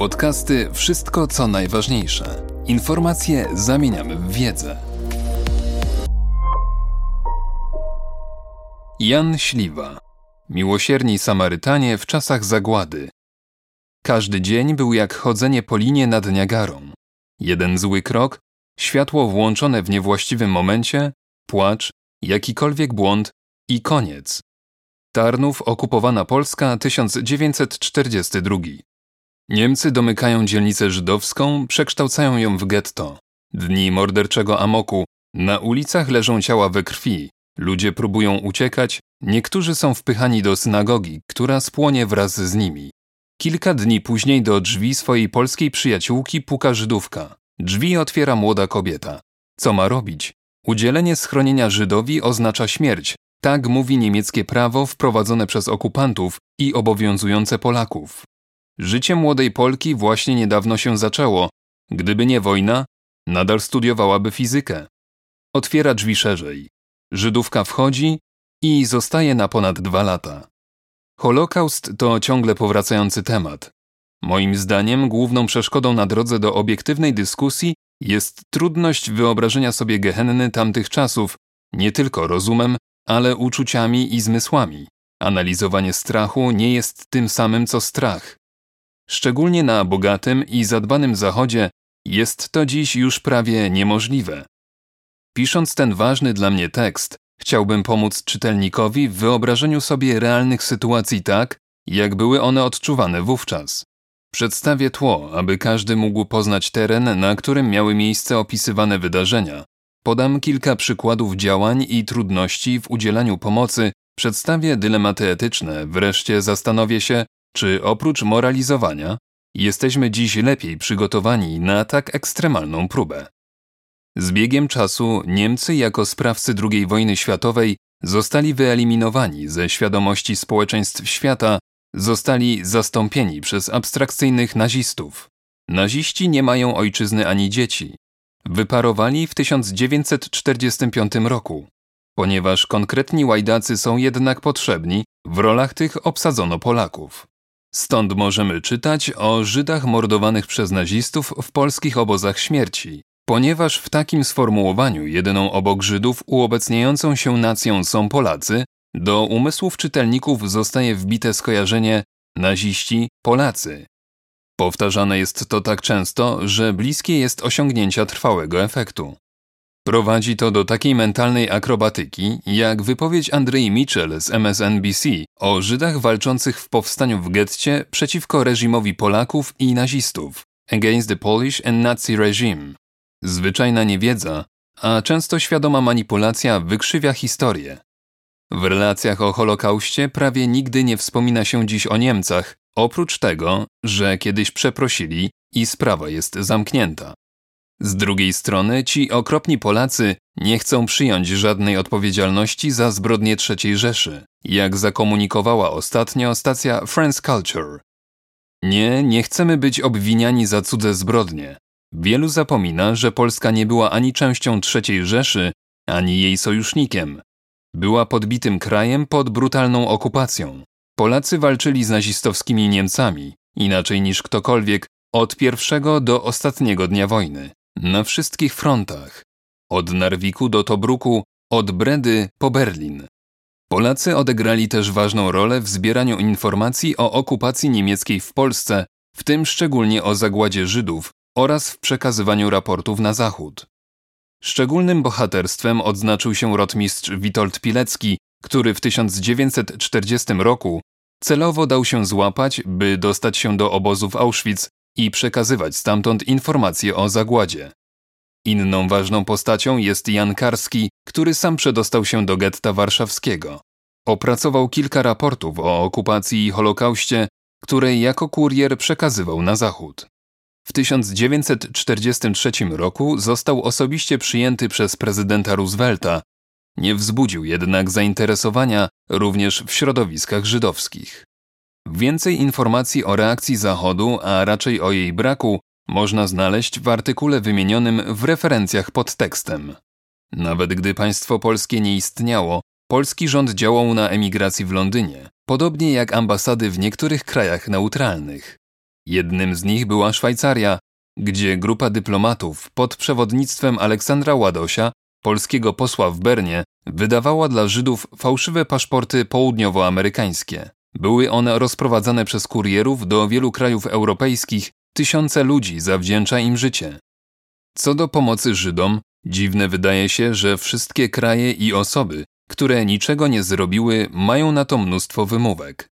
Podcasty Wszystko co najważniejsze. Informacje zamieniamy w wiedzę. Jan Śliwa. Miłosierni Samarytanie w czasach zagłady. Każdy dzień był jak chodzenie po linie nad Niagarą. Jeden zły krok, światło włączone w niewłaściwym momencie, płacz, jakikolwiek błąd i koniec. Tarnów, okupowana Polska 1942. Niemcy domykają dzielnicę żydowską, przekształcają ją w getto. Dni morderczego amoku. Na ulicach leżą ciała we krwi. Ludzie próbują uciekać, niektórzy są wpychani do synagogi, która spłonie wraz z nimi. Kilka dni później do drzwi swojej polskiej przyjaciółki puka Żydówka. Drzwi otwiera młoda kobieta. Co ma robić? Udzielenie schronienia Żydowi oznacza śmierć. Tak mówi niemieckie prawo wprowadzone przez okupantów i obowiązujące Polaków. Życie młodej Polki właśnie niedawno się zaczęło. Gdyby nie wojna, nadal studiowałaby fizykę. Otwiera drzwi szerzej. Żydówka wchodzi i zostaje na ponad dwa lata. Holokaust to ciągle powracający temat. Moim zdaniem główną przeszkodą na drodze do obiektywnej dyskusji jest trudność wyobrażenia sobie gehenny tamtych czasów, nie tylko rozumem, ale uczuciami i zmysłami. Analizowanie strachu nie jest tym samym co strach. Szczególnie na bogatym i zadbanym Zachodzie jest to dziś już prawie niemożliwe. Pisząc ten ważny dla mnie tekst, chciałbym pomóc czytelnikowi w wyobrażeniu sobie realnych sytuacji tak, jak były one odczuwane wówczas. Przedstawię tło, aby każdy mógł poznać teren, na którym miały miejsce opisywane wydarzenia. Podam kilka przykładów działań i trudności w udzielaniu pomocy, przedstawię dylematy etyczne, wreszcie zastanowię się, czy oprócz moralizowania jesteśmy dziś lepiej przygotowani na tak ekstremalną próbę? Z biegiem czasu Niemcy jako sprawcy II wojny światowej zostali wyeliminowani ze świadomości społeczeństw świata, zostali zastąpieni przez abstrakcyjnych nazistów. Naziści nie mają ojczyzny ani dzieci. Wyparowali w 1945 roku. Ponieważ konkretni łajdacy są jednak potrzebni, w rolach tych obsadzono Polaków. Stąd możemy czytać o Żydach mordowanych przez nazistów w polskich obozach śmierci. Ponieważ w takim sformułowaniu jedyną obok Żydów uobecniającą się nacją są Polacy, do umysłów czytelników zostaje wbite skojarzenie naziści Polacy. Powtarzane jest to tak często, że bliskie jest osiągnięcia trwałego efektu. Prowadzi to do takiej mentalnej akrobatyki, jak wypowiedź Andrei Mitchell z MSNBC o Żydach walczących w powstaniu w getcie przeciwko reżimowi Polaków i nazistów Against the Polish and Nazi Regime. Zwyczajna niewiedza, a często świadoma manipulacja wykrzywia historię. W relacjach o Holokauście prawie nigdy nie wspomina się dziś o Niemcach, oprócz tego, że kiedyś przeprosili i sprawa jest zamknięta. Z drugiej strony ci okropni Polacy nie chcą przyjąć żadnej odpowiedzialności za zbrodnie III Rzeszy, jak zakomunikowała ostatnio stacja France Culture. Nie, nie chcemy być obwiniani za cudze zbrodnie. Wielu zapomina, że Polska nie była ani częścią III Rzeszy, ani jej sojusznikiem. Była podbitym krajem pod brutalną okupacją. Polacy walczyli z nazistowskimi Niemcami, inaczej niż ktokolwiek, od pierwszego do ostatniego dnia wojny. Na wszystkich frontach. Od Narwiku do Tobruku, od Bredy po Berlin. Polacy odegrali też ważną rolę w zbieraniu informacji o okupacji niemieckiej w Polsce, w tym szczególnie o zagładzie Żydów oraz w przekazywaniu raportów na Zachód. Szczególnym bohaterstwem odznaczył się rotmistrz Witold Pilecki, który w 1940 roku celowo dał się złapać, by dostać się do obozów Auschwitz i przekazywać stamtąd informacje o zagładzie. Inną ważną postacią jest Jan Karski, który sam przedostał się do getta warszawskiego. Opracował kilka raportów o okupacji i Holokauście, które jako kurier przekazywał na zachód. W 1943 roku został osobiście przyjęty przez prezydenta Roosevelta. Nie wzbudził jednak zainteresowania również w środowiskach żydowskich. Więcej informacji o reakcji Zachodu, a raczej o jej braku, można znaleźć w artykule wymienionym w referencjach pod tekstem. Nawet gdy państwo polskie nie istniało, polski rząd działał na emigracji w Londynie, podobnie jak ambasady w niektórych krajach neutralnych. Jednym z nich była Szwajcaria, gdzie grupa dyplomatów pod przewodnictwem Aleksandra Ładosia, polskiego posła w Bernie, wydawała dla Żydów fałszywe paszporty południowoamerykańskie. Były one rozprowadzane przez kurierów do wielu krajów europejskich, tysiące ludzi zawdzięcza im życie. Co do pomocy Żydom, dziwne wydaje się, że wszystkie kraje i osoby, które niczego nie zrobiły, mają na to mnóstwo wymówek.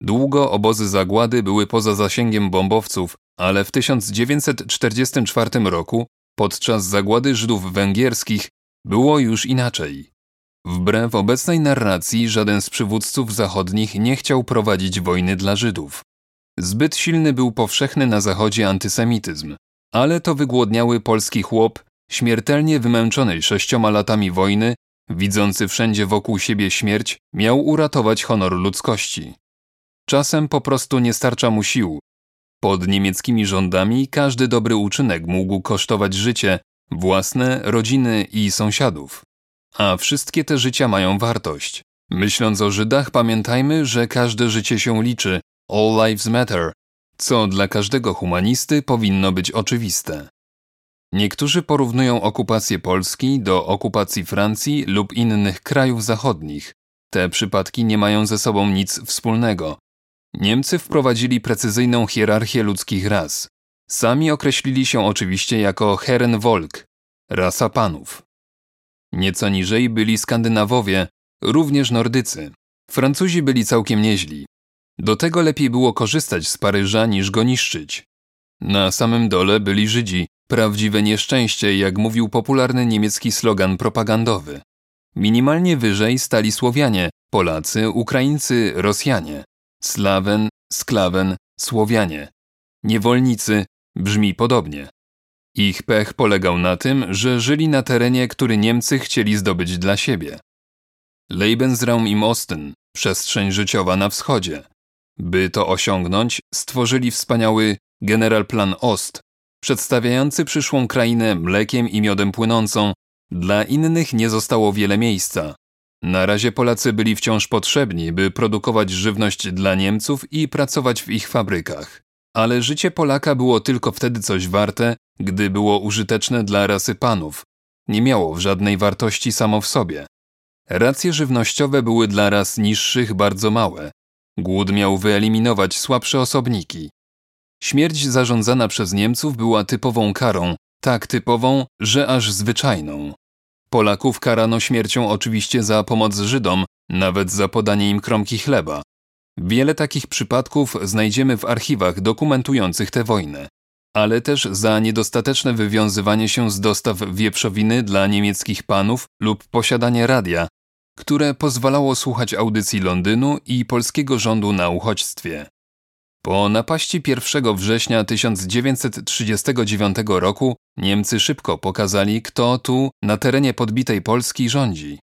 Długo obozy zagłady były poza zasięgiem bombowców, ale w 1944 roku, podczas zagłady Żydów węgierskich, było już inaczej. Wbrew obecnej narracji, żaden z przywódców zachodnich nie chciał prowadzić wojny dla Żydów. Zbyt silny był powszechny na zachodzie antysemityzm, ale to wygłodniały polski chłop, śmiertelnie wymęczony sześcioma latami wojny, widzący wszędzie wokół siebie śmierć, miał uratować honor ludzkości. Czasem po prostu nie starcza mu sił. Pod niemieckimi rządami każdy dobry uczynek mógł kosztować życie, własne, rodziny i sąsiadów. A wszystkie te życia mają wartość. Myśląc o Żydach, pamiętajmy, że każde życie się liczy, all lives matter, co dla każdego humanisty powinno być oczywiste. Niektórzy porównują okupację Polski do okupacji Francji lub innych krajów zachodnich. Te przypadki nie mają ze sobą nic wspólnego. Niemcy wprowadzili precyzyjną hierarchię ludzkich ras. Sami określili się oczywiście jako Herrenvolk, rasa panów. Nieco niżej byli Skandynawowie, również Nordycy. Francuzi byli całkiem nieźli. Do tego lepiej było korzystać z Paryża niż go niszczyć. Na samym dole byli Żydzi, prawdziwe nieszczęście, jak mówił popularny niemiecki slogan propagandowy. Minimalnie wyżej stali Słowianie, Polacy, Ukraińcy, Rosjanie. Slawen, Sklawen, Słowianie. Niewolnicy brzmi podobnie. Ich pech polegał na tym, że żyli na terenie, który Niemcy chcieli zdobyć dla siebie. Lebensraum im Osten, przestrzeń życiowa na wschodzie. By to osiągnąć, stworzyli wspaniały Generalplan Ost, przedstawiający przyszłą krainę mlekiem i miodem płynącą. Dla innych nie zostało wiele miejsca. Na razie Polacy byli wciąż potrzebni, by produkować żywność dla Niemców i pracować w ich fabrykach. Ale życie Polaka było tylko wtedy coś warte, gdy było użyteczne dla rasy panów. Nie miało w żadnej wartości samo w sobie. Racje żywnościowe były dla ras niższych bardzo małe. Głód miał wyeliminować słabsze osobniki. Śmierć zarządzana przez Niemców była typową karą, tak typową, że aż zwyczajną. Polaków karano śmiercią oczywiście za pomoc Żydom, nawet za podanie im kromki chleba. Wiele takich przypadków znajdziemy w archiwach dokumentujących tę wojnę, ale też za niedostateczne wywiązywanie się z dostaw wieprzowiny dla niemieckich panów lub posiadanie radia, które pozwalało słuchać audycji Londynu i polskiego rządu na uchodźstwie. Po napaści 1 września 1939 roku Niemcy szybko pokazali, kto tu na terenie podbitej Polski rządzi.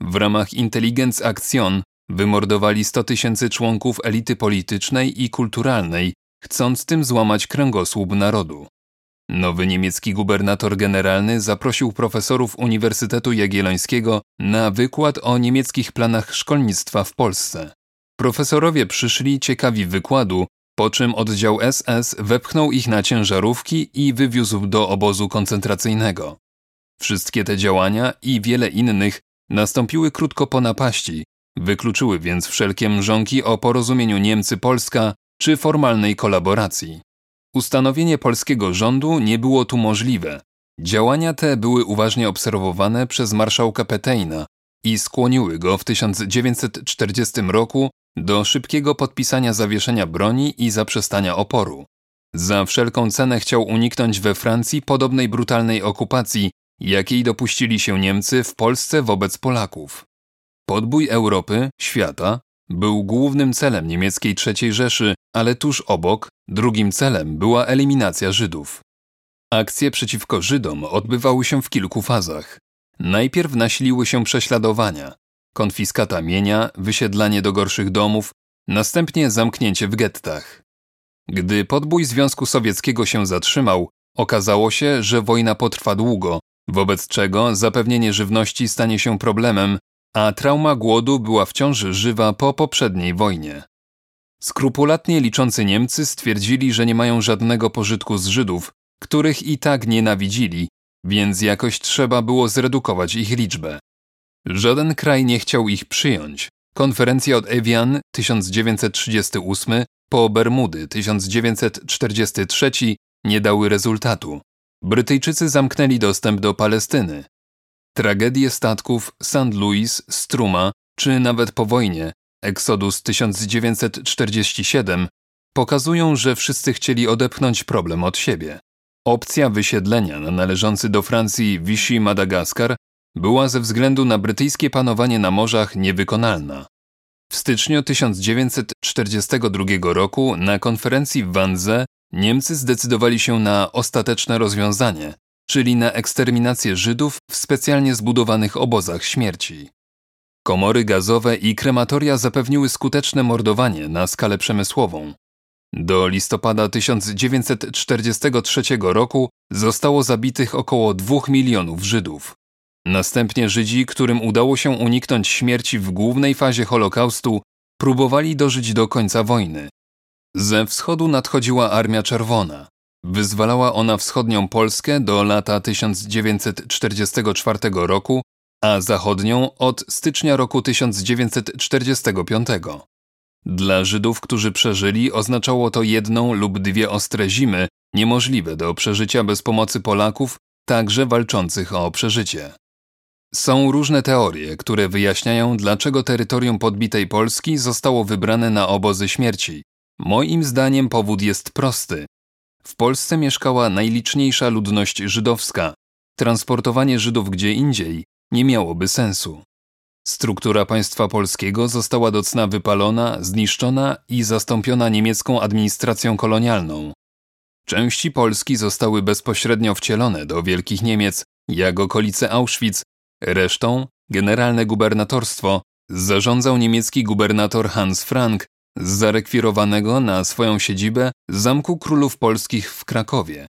W ramach Intelligenz Action wymordowali 100 tysięcy członków elity politycznej i kulturalnej, chcąc tym złamać kręgosłup narodu. Nowy niemiecki gubernator generalny zaprosił profesorów Uniwersytetu Jagiellońskiego na wykład o niemieckich planach szkolnictwa w Polsce. Profesorowie przyszli ciekawi wykładu, po czym oddział SS wepchnął ich na ciężarówki i wywiózł do obozu koncentracyjnego. Wszystkie te działania i wiele innych nastąpiły krótko po napaści, wykluczyły więc wszelkie mrzonki o porozumieniu Niemcy-Polska czy formalnej kolaboracji. Ustanowienie polskiego rządu nie było tu możliwe. Działania te były uważnie obserwowane przez marszałka Peteina i skłoniły go w 1940 roku do szybkiego podpisania zawieszenia broni i zaprzestania oporu. Za wszelką cenę chciał uniknąć we Francji podobnej brutalnej okupacji, jakiej dopuścili się Niemcy w Polsce wobec Polaków. Podbój Europy, świata, był głównym celem niemieckiej III Rzeszy, ale tuż obok, drugim celem była eliminacja Żydów. Akcje przeciwko Żydom odbywały się w kilku fazach. Najpierw nasiliły się prześladowania, konfiskata mienia, wysiedlanie do gorszych domów, następnie zamknięcie w gettach. Gdy podbój Związku Sowieckiego się zatrzymał, okazało się, że wojna potrwa długo, wobec czego zapewnienie żywności stanie się problemem, a trauma głodu była wciąż żywa po poprzedniej wojnie. Skrupulatnie liczący Niemcy stwierdzili, że nie mają żadnego pożytku z Żydów, których i tak nienawidzili, więc jakoś trzeba było zredukować ich liczbę. Żaden kraj nie chciał ich przyjąć. Konferencja od Evian 1938 po Bermudy 1943 nie dały rezultatu. Brytyjczycy zamknęli dostęp do Palestyny. Tragedie statków St. Louis, Struma czy nawet po wojnie Exodus 1947 pokazują, że wszyscy chcieli odepchnąć problem od siebie. Opcja wysiedlenia na należący do Francji Vichy Madagaskar była ze względu na brytyjskie panowanie na morzach niewykonalna. W styczniu 1942 roku na konferencji w Wannsee Niemcy zdecydowali się na ostateczne rozwiązanie, czyli na eksterminację Żydów w specjalnie zbudowanych obozach śmierci. Komory gazowe i krematoria zapewniły skuteczne mordowanie na skalę przemysłową. Do listopada 1943 roku zostało zabitych około 2 milionów Żydów. Następnie Żydzi, którym udało się uniknąć śmierci w głównej fazie Holokaustu, próbowali dożyć do końca wojny. Ze wschodu nadchodziła Armia Czerwona. Wyzwalała ona wschodnią Polskę do lata 1944 roku, a zachodnią od stycznia roku 1945. Dla Żydów, którzy przeżyli, oznaczało to jedną lub dwie ostre zimy, niemożliwe do przeżycia bez pomocy Polaków, także walczących o przeżycie. Są różne teorie, które wyjaśniają, dlaczego terytorium podbitej Polski zostało wybrane na obozy śmierci. Moim zdaniem powód jest prosty. W Polsce mieszkała najliczniejsza ludność żydowska. Transportowanie Żydów gdzie indziej nie miałoby sensu. Struktura państwa polskiego została do cna wypalona, zniszczona i zastąpiona niemiecką administracją kolonialną. Części Polski zostały bezpośrednio wcielone do Wielkich Niemiec, jak okolice Auschwitz, resztą generalne gubernatorstwo zarządzał niemiecki gubernator Hans Frank z zarekwirowanego na swoją siedzibę Zamku Królów Polskich w Krakowie.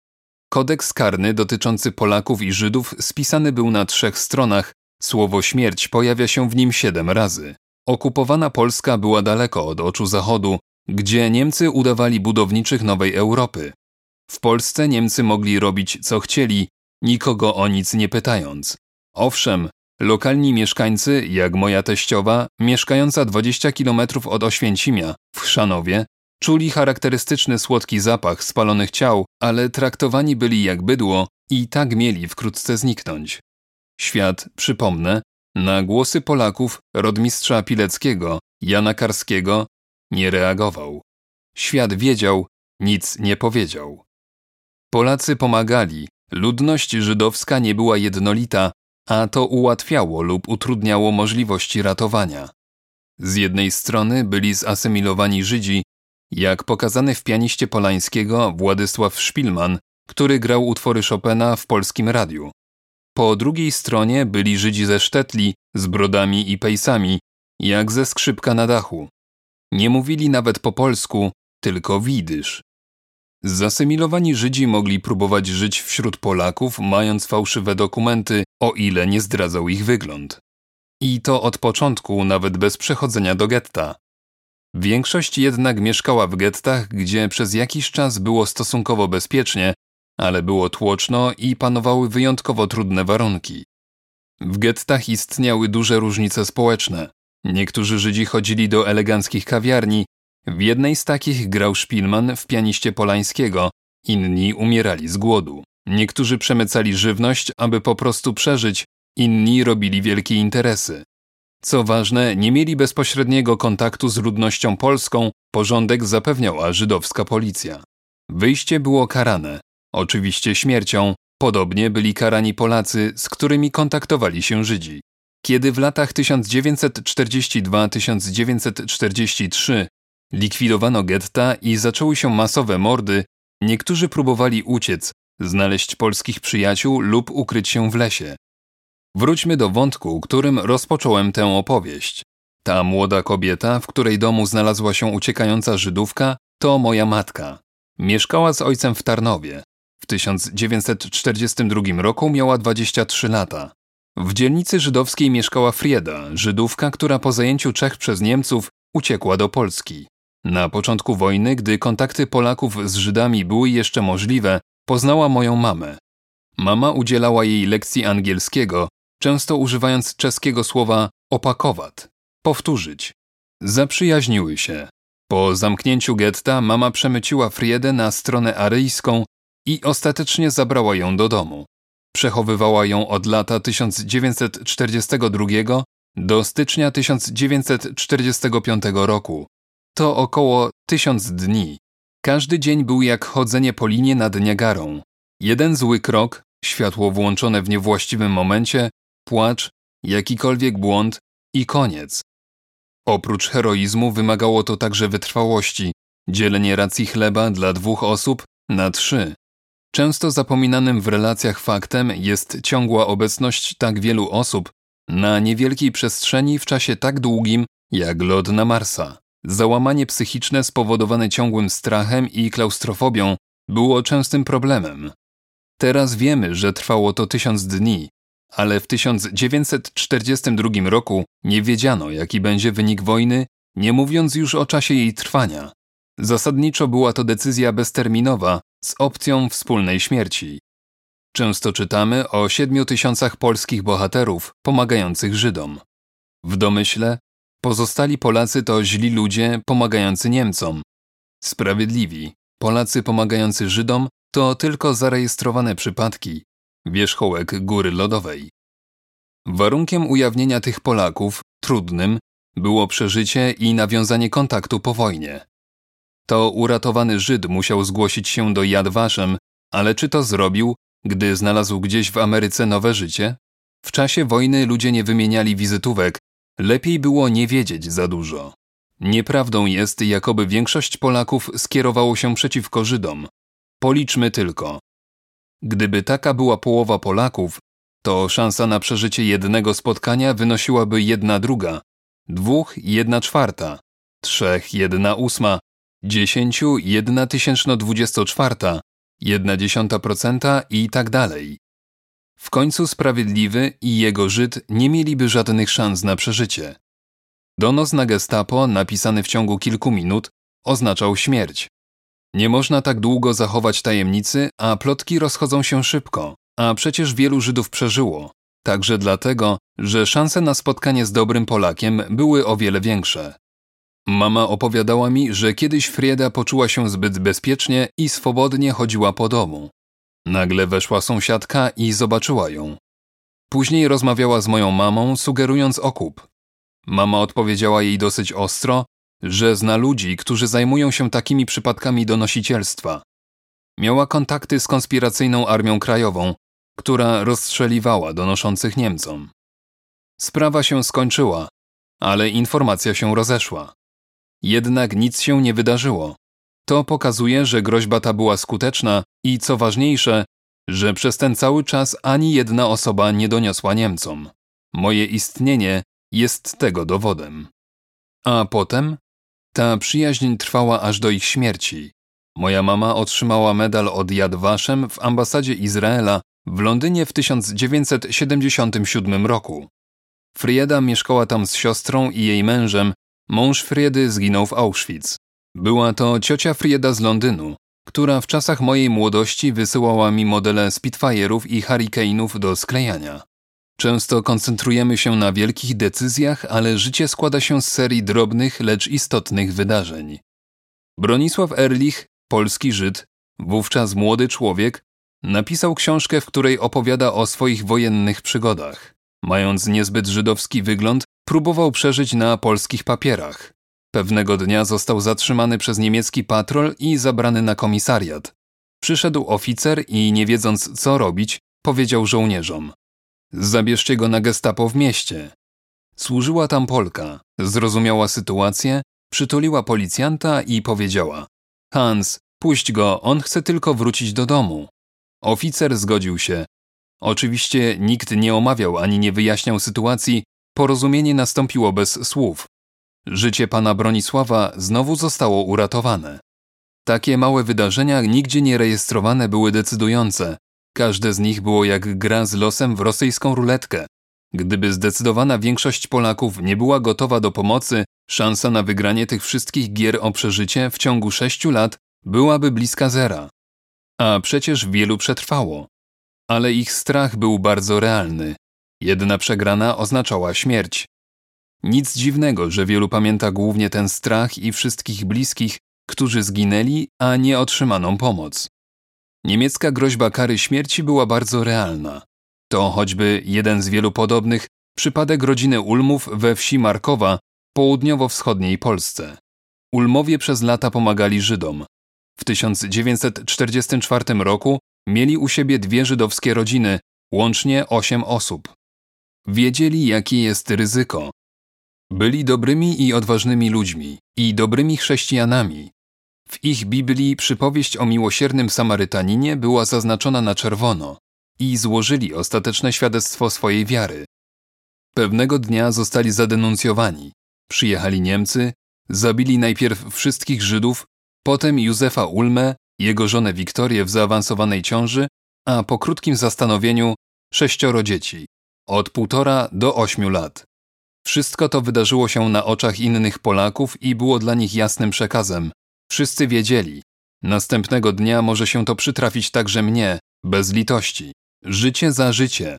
Kodeks karny dotyczący Polaków i Żydów spisany był na trzech stronach, słowo śmierć pojawia się w nim siedem razy. Okupowana Polska była daleko od oczu Zachodu, gdzie Niemcy udawali budowniczych nowej Europy. W Polsce Niemcy mogli robić co chcieli, nikogo o nic nie pytając. Owszem, lokalni mieszkańcy, jak moja teściowa, mieszkająca 20 km od Oświęcimia, w Chrzanowie, czuli charakterystyczny słodki zapach spalonych ciał, ale traktowani byli jak bydło i tak mieli wkrótce zniknąć. Świat, przypomnę, na głosy Polaków rodmistrza Pileckiego, Jana Karskiego, nie reagował. Świat wiedział, nic nie powiedział. Polacy pomagali, ludność żydowska nie była jednolita, a to ułatwiało lub utrudniało możliwości ratowania. Z jednej strony byli zasymilowani Żydzi, jak pokazany w pianiście Polańskiego Władysław Szpilman, który grał utwory Chopina w polskim radiu. Po drugiej stronie byli Żydzi ze Sztetli z brodami i pejsami, jak ze skrzypka na dachu. Nie mówili nawet po polsku, tylko widysz. Zasymilowani Żydzi mogli próbować żyć wśród Polaków, mając fałszywe dokumenty, o ile nie zdradzał ich wygląd. I to od początku, nawet bez przechodzenia do getta. Większość jednak mieszkała w gettach, gdzie przez jakiś czas było stosunkowo bezpiecznie, ale było tłoczno i panowały wyjątkowo trudne warunki. W gettach istniały duże różnice społeczne. Niektórzy Żydzi chodzili do eleganckich kawiarni, w jednej z takich grał Szpilman w pianiście Polańskiego, inni umierali z głodu. Niektórzy przemycali żywność, aby po prostu przeżyć, inni robili wielkie interesy. Co ważne, nie mieli bezpośredniego kontaktu z ludnością polską, porządek zapewniała żydowska policja. Wyjście było karane, oczywiście śmiercią, podobnie byli karani Polacy, z którymi kontaktowali się Żydzi. Kiedy w latach 1942-1943 likwidowano getta i zaczęły się masowe mordy, niektórzy próbowali uciec, znaleźć polskich przyjaciół lub ukryć się w lesie. Wróćmy do wątku, którym rozpocząłem tę opowieść. Ta młoda kobieta, w której domu znalazła się uciekająca Żydówka, to moja matka. Mieszkała z ojcem w Tarnowie. W 1942 roku miała 23 lata. W dzielnicy żydowskiej mieszkała Frieda, Żydówka, która po zajęciu Czech przez Niemców uciekła do Polski. Na początku wojny, gdy kontakty Polaków z Żydami były jeszcze możliwe, poznała moją mamę. Mama udzielała jej lekcji angielskiego, często używając czeskiego słowa opakowat powtórzyć. Zaprzyjaźniły się. Po zamknięciu getta mama przemyciła Friedę na stronę aryjską i ostatecznie zabrała ją do domu. Przechowywała ją od lata 1942 do stycznia 1945 roku. To około tysiąc dni. Każdy dzień był jak chodzenie po linie nad Niagarą. Jeden zły krok, światło włączone w niewłaściwym momencie, płacz, jakikolwiek błąd i koniec. Oprócz heroizmu wymagało to także wytrwałości, dzielenie racji chleba dla dwóch osób na trzy. Często zapominanym w relacjach faktem jest ciągła obecność tak wielu osób na niewielkiej przestrzeni w czasie tak długim jak lot na Marsa. Załamanie psychiczne spowodowane ciągłym strachem i klaustrofobią było częstym problemem. Teraz wiemy, że trwało to tysiąc dni, ale w 1942 roku nie wiedziano, jaki będzie wynik wojny, nie mówiąc już o czasie jej trwania. Zasadniczo była to decyzja bezterminowa z opcją wspólnej śmierci. Często czytamy o siedmiu tysiącach polskich bohaterów pomagających Żydom. W domyśle pozostali Polacy to źli ludzie pomagający Niemcom. Sprawiedliwi Polacy pomagający Żydom to tylko zarejestrowane przypadki, wierzchołek góry lodowej. Warunkiem ujawnienia tych Polaków, trudnym, było przeżycie i nawiązanie kontaktu po wojnie. To uratowany Żyd musiał zgłosić się do Yad Vashem, ale czy to zrobił, gdy znalazł gdzieś w Ameryce nowe życie? W czasie wojny ludzie nie wymieniali wizytówek, lepiej było nie wiedzieć za dużo. Nieprawdą jest, jakoby większość Polaków skierowało się przeciwko Żydom. Policzmy tylko. Gdyby taka była połowa Polaków, to szansa na przeżycie jednego spotkania wynosiłaby jedna druga, dwóch jedna czwarta, trzech jedna ósma, dziesięciu jedna tysięczno dwudziesto czwarta, jedna dziesiąta procenta i tak dalej. W końcu Sprawiedliwy i jego Żyd nie mieliby żadnych szans na przeżycie. Donos na gestapo, napisany w ciągu kilku minut, oznaczał śmierć. Nie można tak długo zachować tajemnicy, a plotki rozchodzą się szybko, a przecież wielu Żydów przeżyło. Także dlatego, że szanse na spotkanie z dobrym Polakiem były o wiele większe. Mama opowiadała mi, że kiedyś Frieda poczuła się zbyt bezpiecznie i swobodnie chodziła po domu. Nagle weszła sąsiadka i zobaczyła ją. Później rozmawiała z moją mamą, sugerując okup. Mama odpowiedziała jej dosyć ostro, że zna ludzi, którzy zajmują się takimi przypadkami donosicielstwa. Miała kontakty z konspiracyjną Armią Krajową, która rozstrzeliwała donoszących Niemcom. Sprawa się skończyła, ale informacja się rozeszła. Jednak nic się nie wydarzyło. To pokazuje, że groźba ta była skuteczna i co ważniejsze, że przez ten cały czas ani jedna osoba nie doniosła Niemcom. Moje istnienie jest tego dowodem. A potem ta przyjaźń trwała aż do ich śmierci. Moja mama otrzymała medal od Yad Vashem w ambasadzie Izraela w Londynie w 1977 roku. Frieda mieszkała tam z siostrą i jej mężem, mąż Friedy zginął w Auschwitz. Była to ciocia Frieda z Londynu, która w czasach mojej młodości wysyłała mi modele Spitfire'ów i Hurricane'ów do sklejania. Często koncentrujemy się na wielkich decyzjach, ale życie składa się z serii drobnych, lecz istotnych wydarzeń. Bronisław Erlich, polski Żyd, wówczas młody człowiek, napisał książkę, w której opowiada o swoich wojennych przygodach. Mając niezbyt żydowski wygląd, próbował przeżyć na polskich papierach. Pewnego dnia został zatrzymany przez niemiecki patrol i zabrany na komisariat. Przyszedł oficer i, nie wiedząc co robić, powiedział żołnierzom: Zabierzcie go na gestapo w mieście. Służyła tam Polka, zrozumiała sytuację, przytuliła policjanta i powiedziała: Hans, puść go, on chce tylko wrócić do domu. Oficer zgodził się. Oczywiście nikt nie omawiał ani nie wyjaśniał sytuacji, porozumienie nastąpiło bez słów. Życie pana Bronisława znowu zostało uratowane. Takie małe wydarzenia nigdzie nie rejestrowane były decydujące, Każde z nich było jak gra z losem w rosyjską ruletkę. Gdyby zdecydowana większość Polaków nie była gotowa do pomocy, szansa na wygranie tych wszystkich gier o przeżycie w ciągu sześciu lat byłaby bliska zera. A przecież wielu przetrwało. Ale ich strach był bardzo realny. Jedna przegrana oznaczała śmierć. Nic dziwnego, że wielu pamięta głównie ten strach i wszystkich bliskich, którzy zginęli, a nie otrzymaną pomoc. Niemiecka groźba kary śmierci była bardzo realna. To choćby jeden z wielu podobnych przypadek rodziny Ulmów we wsi Markowa, południowo-wschodniej Polsce. Ulmowie przez lata pomagali Żydom. W 1944 roku mieli u siebie dwie żydowskie rodziny, łącznie osiem osób. Wiedzieli, jakie jest ryzyko. Byli dobrymi i odważnymi ludźmi i dobrymi chrześcijanami. W ich Biblii przypowieść o miłosiernym Samarytaninie była zaznaczona na czerwono i złożyli ostateczne świadectwo swojej wiary. Pewnego dnia zostali zadenuncjowani. Przyjechali Niemcy, zabili najpierw wszystkich Żydów, potem Józefa Ulmę, jego żonę Wiktorię w zaawansowanej ciąży, a po krótkim zastanowieniu sześcioro dzieci, od półtora do ośmiu lat. Wszystko to wydarzyło się na oczach innych Polaków i było dla nich jasnym przekazem. Wszyscy wiedzieli. Następnego dnia może się to przytrafić także mnie, bez litości. Życie za życie.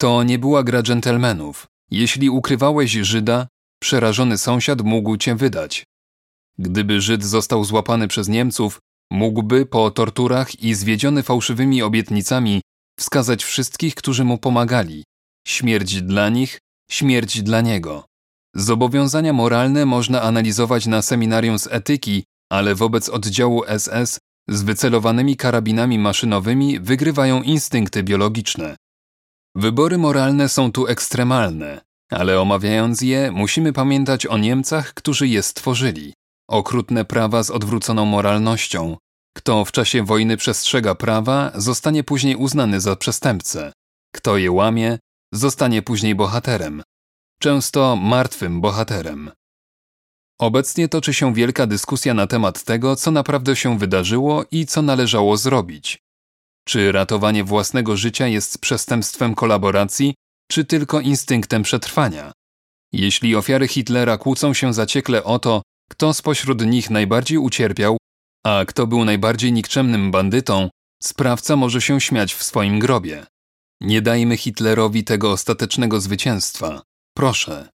To nie była gra dżentelmenów. Jeśli ukrywałeś Żyda, przerażony sąsiad mógł cię wydać. Gdyby Żyd został złapany przez Niemców, mógłby po torturach i zwiedziony fałszywymi obietnicami wskazać wszystkich, którzy mu pomagali. Śmierć dla nich, śmierć dla niego. Zobowiązania moralne można analizować na seminarium z etyki, ale wobec oddziału SS z wycelowanymi karabinami maszynowymi wygrywają instynkty biologiczne. Wybory moralne są tu ekstremalne, ale omawiając je, musimy pamiętać o Niemcach, którzy je stworzyli. Okrutne prawa z odwróconą moralnością. Kto w czasie wojny przestrzega prawa, zostanie później uznany za przestępcę. Kto je łamie, zostanie później bohaterem. Często martwym bohaterem. Obecnie toczy się wielka dyskusja na temat tego, co naprawdę się wydarzyło i co należało zrobić. Czy ratowanie własnego życia jest przestępstwem kolaboracji, czy tylko instynktem przetrwania? Jeśli ofiary Hitlera kłócą się zaciekle o to, kto spośród nich najbardziej ucierpiał, a kto był najbardziej nikczemnym bandytą, sprawca może się śmiać w swoim grobie. Nie dajmy Hitlerowi tego ostatecznego zwycięstwa. Proszę.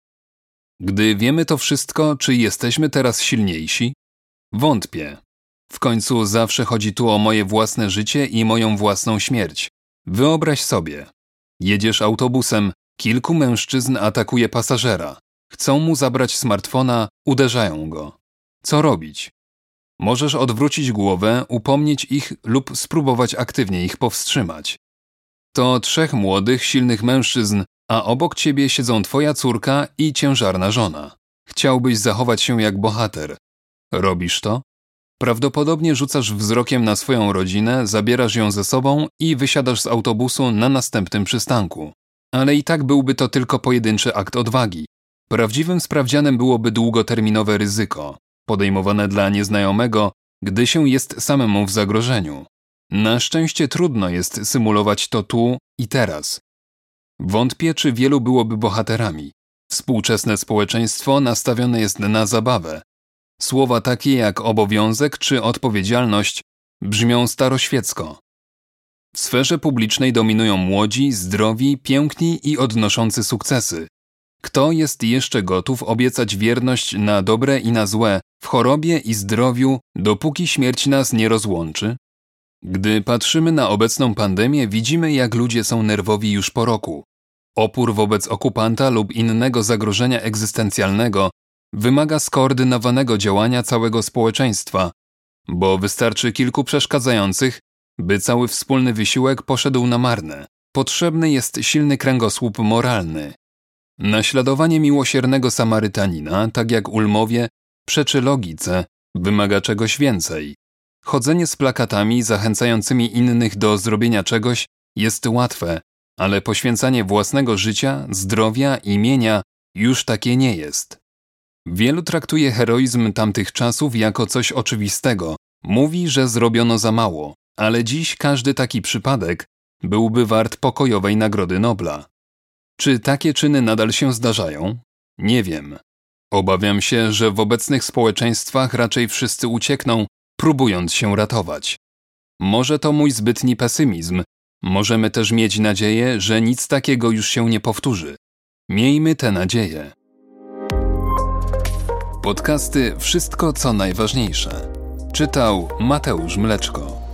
Gdy wiemy to wszystko, czy jesteśmy teraz silniejsi? Wątpię. W końcu zawsze chodzi tu o moje własne życie i moją własną śmierć. Wyobraź sobie. Jedziesz autobusem, kilku mężczyzn atakuje pasażera. Chcą mu zabrać smartfona, uderzają go. Co robić? Możesz odwrócić głowę, upomnieć ich lub spróbować aktywnie ich powstrzymać. To trzech młodych, silnych mężczyzn, a obok ciebie siedzą twoja córka i ciężarna żona. Chciałbyś zachować się jak bohater. Robisz to? Prawdopodobnie rzucasz wzrokiem na swoją rodzinę, zabierasz ją ze sobą i wysiadasz z autobusu na następnym przystanku. Ale i tak byłby to tylko pojedynczy akt odwagi. Prawdziwym sprawdzianem byłoby długoterminowe ryzyko, podejmowane dla nieznajomego, gdy się jest samemu w zagrożeniu. Na szczęście trudno jest symulować to tu i teraz. Wątpię, czy wielu byłoby bohaterami. Współczesne społeczeństwo nastawione jest na zabawę. Słowa takie jak obowiązek czy odpowiedzialność brzmią staroświecko. W sferze publicznej dominują młodzi, zdrowi, piękni i odnoszący sukcesy. Kto jest jeszcze gotów obiecać wierność na dobre i na złe, w chorobie i zdrowiu, dopóki śmierć nas nie rozłączy? Gdy patrzymy na obecną pandemię, widzimy, jak ludzie są nerwowi już po roku. Opór wobec okupanta lub innego zagrożenia egzystencjalnego wymaga skoordynowanego działania całego społeczeństwa, bo wystarczy kilku przeszkadzających, by cały wspólny wysiłek poszedł na marne. Potrzebny jest silny kręgosłup moralny. Naśladowanie miłosiernego Samarytanina, tak jak Ulmowie, przeczy logice, wymaga czegoś więcej. Chodzenie z plakatami zachęcającymi innych do zrobienia czegoś jest łatwe, ale poświęcanie własnego życia, zdrowia i mienia już takie nie jest. Wielu traktuje heroizm tamtych czasów jako coś oczywistego. Mówi, że zrobiono za mało, ale dziś każdy taki przypadek byłby wart pokojowej Nagrody Nobla. Czy takie czyny nadal się zdarzają? Nie wiem. Obawiam się, że w obecnych społeczeństwach raczej wszyscy uciekną, próbując się ratować. Może to mój zbytni pesymizm. Możemy też mieć nadzieję, że nic takiego już się nie powtórzy. Miejmy tę nadzieję. Podcasty Wszystko co najważniejsze. Czytał Mateusz Mleczko.